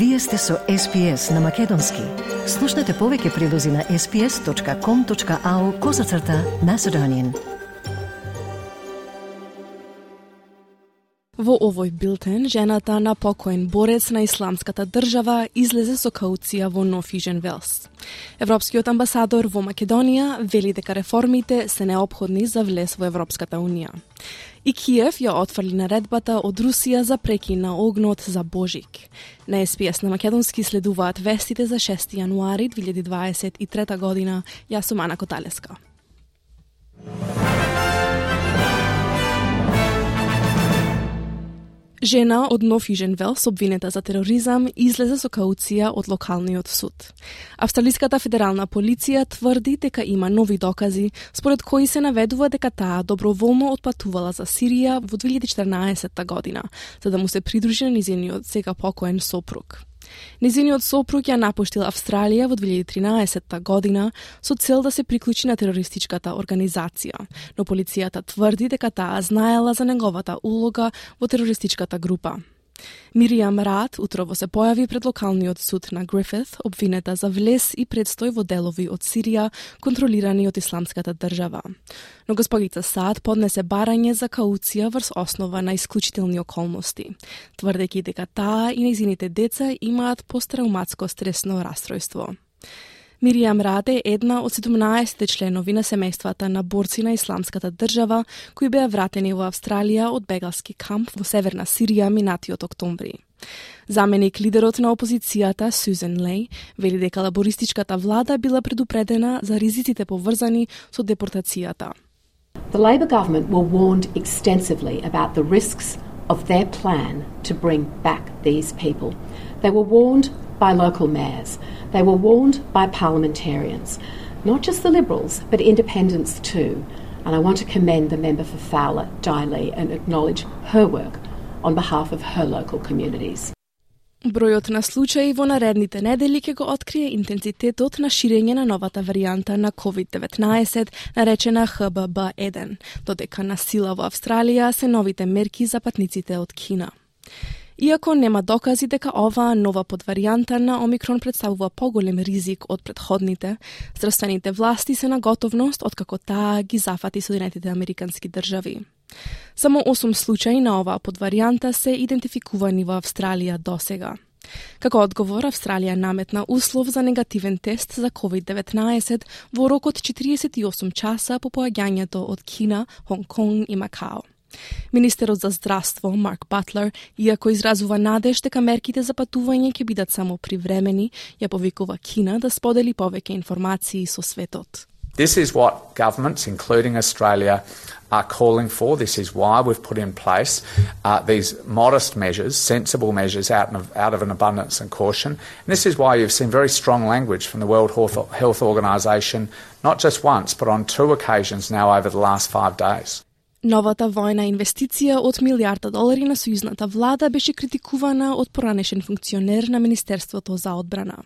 Вие сте со SPS на Македонски. Слушнете повеќе прилози на sps.com.au козацрта на Седонин. Во овој билтен, жената на покоен борец на исламската држава излезе со кауција во Нофижен Велс. Европскиот амбасадор во Македонија вели дека реформите се необходни за влез во Европската Унија. И Киев ја отфрли наредбата од Русија за прекин на огнот за Божик. На СПС на Македонски следуваат вестите за 6 јануари 2023 година. Јас сум Ана Коталеска. Жена од Нов Южен Велс, обвинета за тероризам, излезе со кауција од локалниот суд. Австралиската федерална полиција тврди дека има нови докази, според кои се наведува дека таа доброволно отпатувала за Сирија во 2014 година, за да му се придружи на низиниот сега покоен сопруг. Незиниот сопруг ја напуштил Австралија во 2013 година со цел да се приклучи на терористичката организација, но полицијата тврди дека таа знаела за неговата улога во терористичката група. Мириам Рад утрово се појави пред локалниот суд на Грифит, обвинета за влез и предстој во делови од Сирија, контролирани од исламската држава. Но господица Сад поднесе барање за кауција врз основа на исклучителни околности, тврдејќи дека таа и нејзините деца имаат посттравматско стресно расстройство. Миријам Раде е една од 17 членови на семејствата на борци на исламската држава кои беа вратени во Австралија од бегалски камп во Северна Сирија минатиот октомври. Заменик лидерот на опозицијата Сюзен Лей вели дека лабористичката влада била предупредена за ризиците поврзани со депортацијата. The Labor government were warned extensively about the risks of their plan to bring back these people. They were warned by local mayors. They were warned by parliamentarians, not just the Liberals, but independents too. And I want to commend the member for Fowler, Di Lee, and acknowledge her work on behalf of her local communities. Бројот на случаи во наредните недели ќе го открие интензитетот на ширење на новата варијанта на COVID-19, наречена HBB1, додека на сила во Австралија се новите мерки за патниците од Кина. Иако нема докази дека оваа нова подваријанта на Омикрон представува поголем ризик од предходните, здравствените власти се на готовност откако таа ги зафати Соединетите Американски држави. Само 8 случаи на оваа подваријанта се идентификувани во Австралија досега. Како одговор, Австралија наметна услов за негативен тест за COVID-19 во рокот 48 часа по поаѓањето од Кина, Хонг Конг и Макао. Министерот за здравство Марк Батлер, иако изразува надеж дека мерките за патување ќе бидат само привремени, ја повикува Кина да сподели повеќе информации со светот. This is what governments, including Australia, are calling for. This is why we've put in place uh, these modest measures, sensible measures out of, out of an abundance and caution. And this is why you've seen very strong language from the World Health Organization, not just once, but on two occasions now over the last five days. Новата војна инвестиција од милиарда долари на сојузната влада беше критикувана од поранешен функционер на Министерството за одбрана.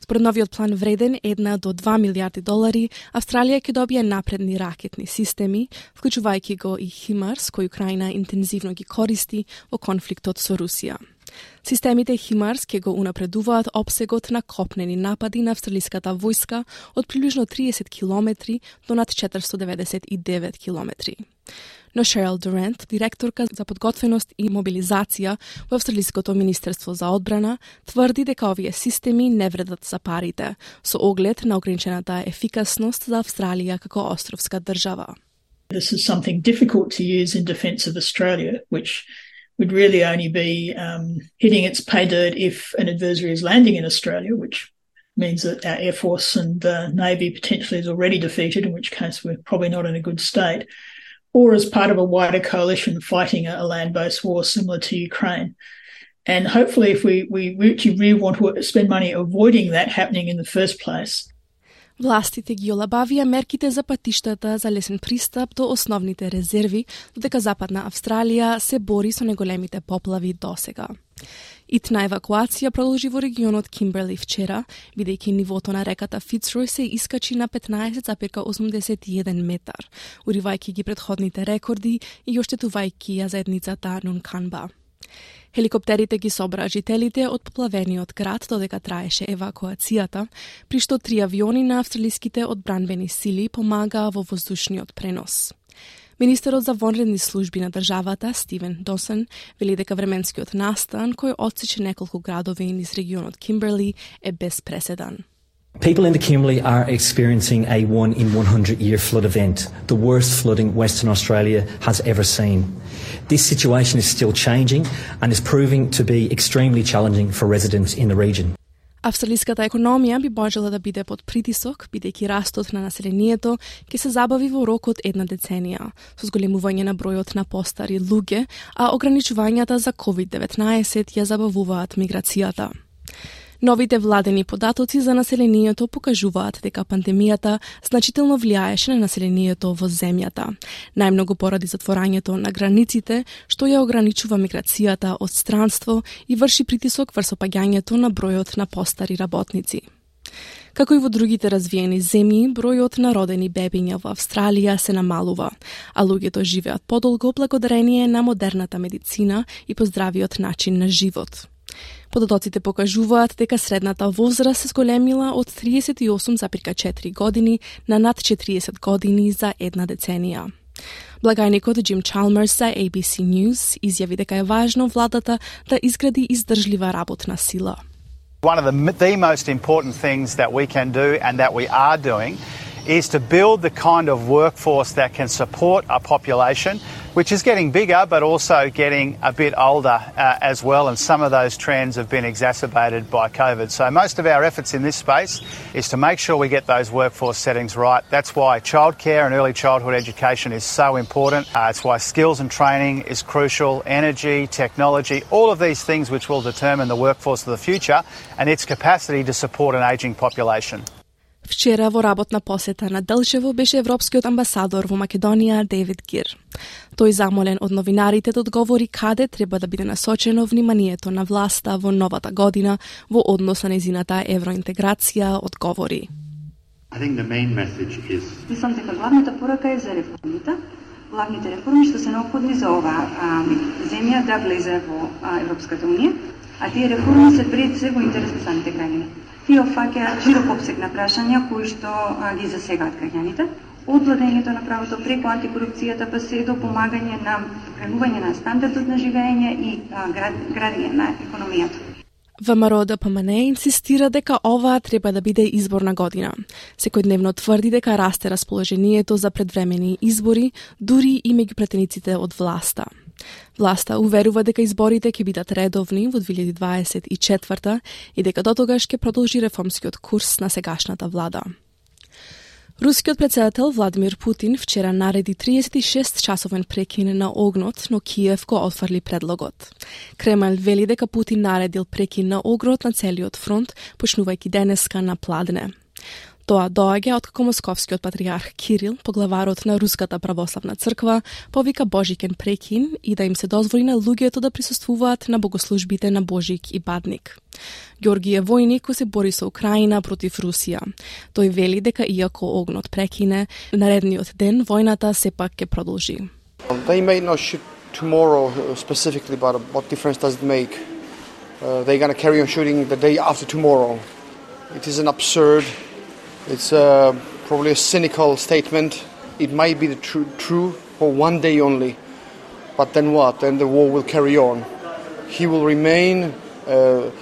Според новиот план вреден 1 до 2 милиарди долари, Австралија ќе добие напредни ракетни системи, вклучувајќи го и Химарс, кој Украина интензивно ги користи во конфликтот со Русија. Системите Химарс ќе го унапредуваат обсегот на копнени напади на австралиската војска од приближно 30 километри до над 499 километри. Но Шерил Дурент, директорка за подготвеност и мобилизација во Австралиското Министерство за одбрана, тврди дека овие системи не вредат за парите, со оглед на ограничената ефикасност за Австралија како островска држава. This is something difficult to use in defence of Australia, which would really only be um, hitting its pay dirt if an adversary is landing in Australia, which means that our Air Force and Navy potentially is already defeated, in which case we're probably not in a good state, or as part of a wider coalition fighting a, a land-based war similar to Ukraine. And hopefully, if we, we actually really want to spend money avoiding that happening in the first place, Властите ги олабавија мерките за патиштата за лесен пристап до основните резерви, додека Западна Австралија се бори со неголемите поплави досега. Итна евакуација продолжи во регионот Кимберли вчера, бидејќи нивото на реката Фицрој се искачи на 15,81 метар, уривајќи ги предходните рекорди и оштетувајќи ја заедницата Нунканба. Хеликоптерите ги собраа жителите од поплавениот град додека траеше евакуацијата, при што три авиони на австралиските одбранбени сили помагаа во воздушниот пренос. Министерот за вонредни служби на државата, Стивен Досен, вели дека временскиот настан, кој отсече неколку градови низ регионот Кимберли, е без преседан. People in the Kimberley are experiencing a one in 100 year flood event, the worst flooding Western Australia has ever seen. This situation is still changing and is proving to be extremely challenging for residents in the region. Австралиската економија би можела да биде под притисок, бидејќи растот на населението ќе се забави во рок од една деценија, со зголемување на бројот на постари луѓе, а ограничувањата за COVID-19 ја забавуваат миграцијата. Новите владени податоци за населението покажуваат дека пандемијата значително влијаеше на населението во земјата, најмногу поради затворањето на границите, што ја ограничува миграцијата од странство и врши притисок врз опаѓањето на бројот на постари работници. Како и во другите развиени земји, бројот на родени бебиња во Австралија се намалува, а луѓето живеат подолго благодарение на модерната медицина и поздравиот начин на живот. Податоците покажуваат дека средната возраст се зголемила од 38,4 години на над 40 години за една деценија. Благајникот Джим Чалмерс за ABC News изјави дека е важно владата да изгради издржлива работна сила. One of the, the most important things that we can do and that we are doing is to build the kind of workforce that can support a population which is getting bigger but also getting a bit older uh, as well. And some of those trends have been exacerbated by COVID. So most of our efforts in this space is to make sure we get those workforce settings right. That's why childcare and early childhood education is so important. Uh, it's why skills and training is crucial, energy, technology, all of these things which will determine the workforce of the future and its capacity to support an ageing population. Вчера во работна посета на Делчево беше европскиот амбасадор во Македонија Девид Гир. Тој замолен од новинарите да одговори каде треба да биде насочено вниманието на власта во новата година во однос на незината евроинтеграција, одговори. Мислам дека главната порака е за реформите, главните реформи што се необходни за оваа земја да влезе во а, Европската унија, а тие реформи се пред се во интерес на самите граѓани. Тие офаќаат широк обсег на прашања кои што а, ги засегаат граѓаните, од владењето на правото преку антикорупцијата па се до помагање на покренување на стандардот на живење и а, градење на економијата. ВМРО ДПМН инсистира дека оваа треба да биде изборна година. Секојдневно тврди дека расте расположението за предвремени избори, дури и меѓу претениците од власта. Власта уверува дека изборите ќе бидат редовни во 2024 и дека дотогаш ќе продолжи реформскиот курс на сегашната влада. Рускиот председател Владимир Путин вчера нареди 36 часовен прекин на огнот, но Киев го отфрли предлогот. Кремљ вели дека Путин наредил прекин на огнот на целиот фронт, почнувајќи денеска на Пладне. Тоа доаѓа откако московскиот патриарх Кирил, поглаварот на Руската православна црква, повика Божикен прекин и да им се дозволи на луѓето да присуствуваат на богослужбите на Божик и Бадник. Георгије војник кој се бори со Украина против Русија. Тој вели дека иако огнот прекине, наредниот ден војната сепак ќе продолжи. Um, they may not shoot tomorrow uh, specifically, but uh, what difference does it make? Uh, they're going to carry on shooting the day after tomorrow. It is an absurd It's uh, probably a cynical statement. It might be tr- true for one day only, but then what? Then the war will carry on. He will remain a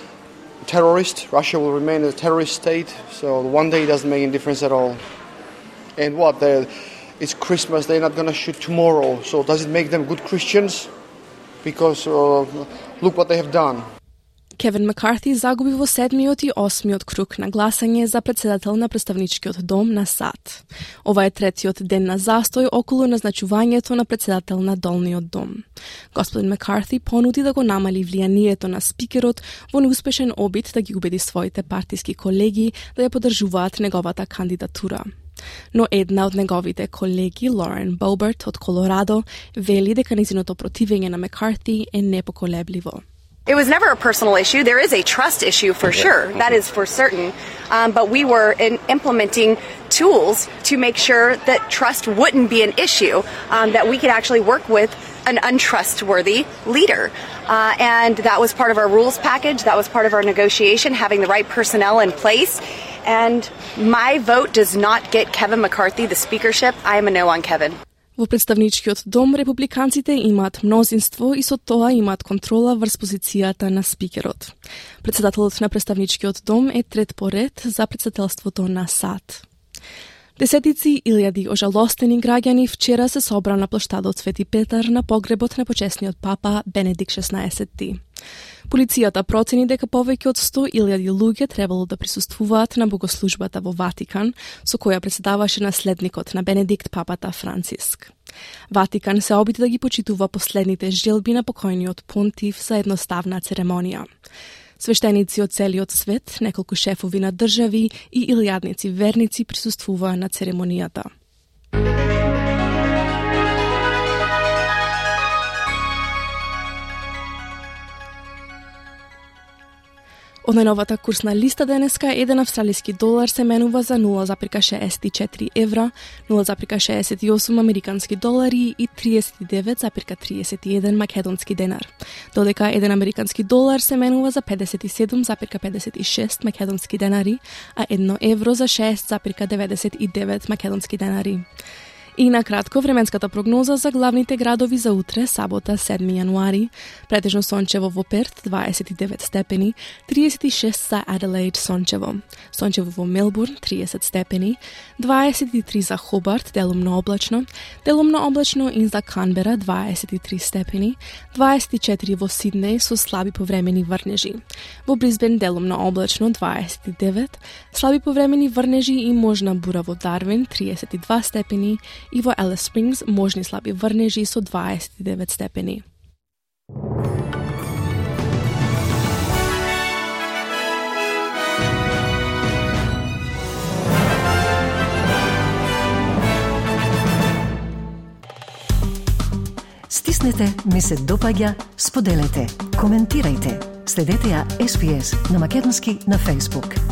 terrorist. Russia will remain a terrorist state. So one day doesn't make any difference at all. And what? They're, it's Christmas. They're not going to shoot tomorrow. So does it make them good Christians? Because uh, look what they have done. Кевин Маккарти загуби во седмиот и осмиот круг на гласање за председател на представничкиот дом на САД. Ова е третиот ден на застој околу назначувањето на председател на долниот дом. Господин Маккарти понуди да го намали влијанието на спикерот во неуспешен обид да ги убеди своите партиски колеги да ја поддржуваат неговата кандидатура. Но една од неговите колеги, Лорен Боберт од Колорадо, вели дека низиното противење на Маккарти е непоколебливо. It was never a personal issue. There is a trust issue for sure. That is for certain. Um, but we were in implementing tools to make sure that trust wouldn't be an issue, um, that we could actually work with an untrustworthy leader. Uh, and that was part of our rules package. That was part of our negotiation, having the right personnel in place. And my vote does not get Kevin McCarthy the speakership. I am a no on Kevin. Во представничкиот дом републиканците имаат мнозинство и со тоа имаат контрола врз позицијата на спикерот. Председателот на представничкиот дом е трет по ред за председателството на САД. Десетици илјади ожалостени граѓани вчера се собра на площадот Свети Петар на погребот на почесниот папа Бенедик 16. Полицијата процени дека повеќе од 100.000 луѓе требало да присуствуваат на богослужбата во Ватикан, со која председаваше наследникот на Бенедикт папата Франциск. Ватикан се обиде да ги почитува последните желби на покојниот понтиф за едноставна церемонија. Свештеници од целиот свет, неколку шефови на држави и илјадници верници присуствуваа на церемонијата. Од курсна листа денеска, еден австралиски долар се менува за 0,64 евра, 0,68 американски долари и 39,31 македонски денар. Додека еден американски долар се менува за 57,56 македонски денари, а 1 евро за 6,99 македонски денари. И на кратко временската прогноза за главните градови за утре, сабота 7 јануари. Претежно сончево во Перт 29 степени, 36 за Аделаид сончево. Сончево во Мелбурн 30 степени, 23 за Хобарт делумно облачно, делумно облачно и за Канбера 23 степени, 24 во Сиднеј со слаби повремени врнежи. Во Брисбен делумно облачно 29, слаби повремени врнежи и можна бура во Дарвин 32 степени и во Alice Спрингс можни слаби врнежи со 29 степени. Стиснете, ми се допаѓа, споделете, коментирајте. Следете ја SPS на Македонски на Facebook.